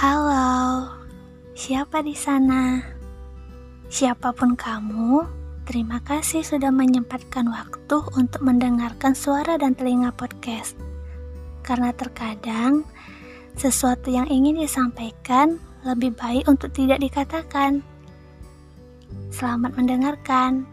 Halo, siapa di sana? Siapa pun kamu, terima kasih sudah menyempatkan waktu untuk mendengarkan suara dan telinga podcast. Karena terkadang sesuatu yang ingin disampaikan lebih baik untuk tidak dikatakan. Selamat mendengarkan.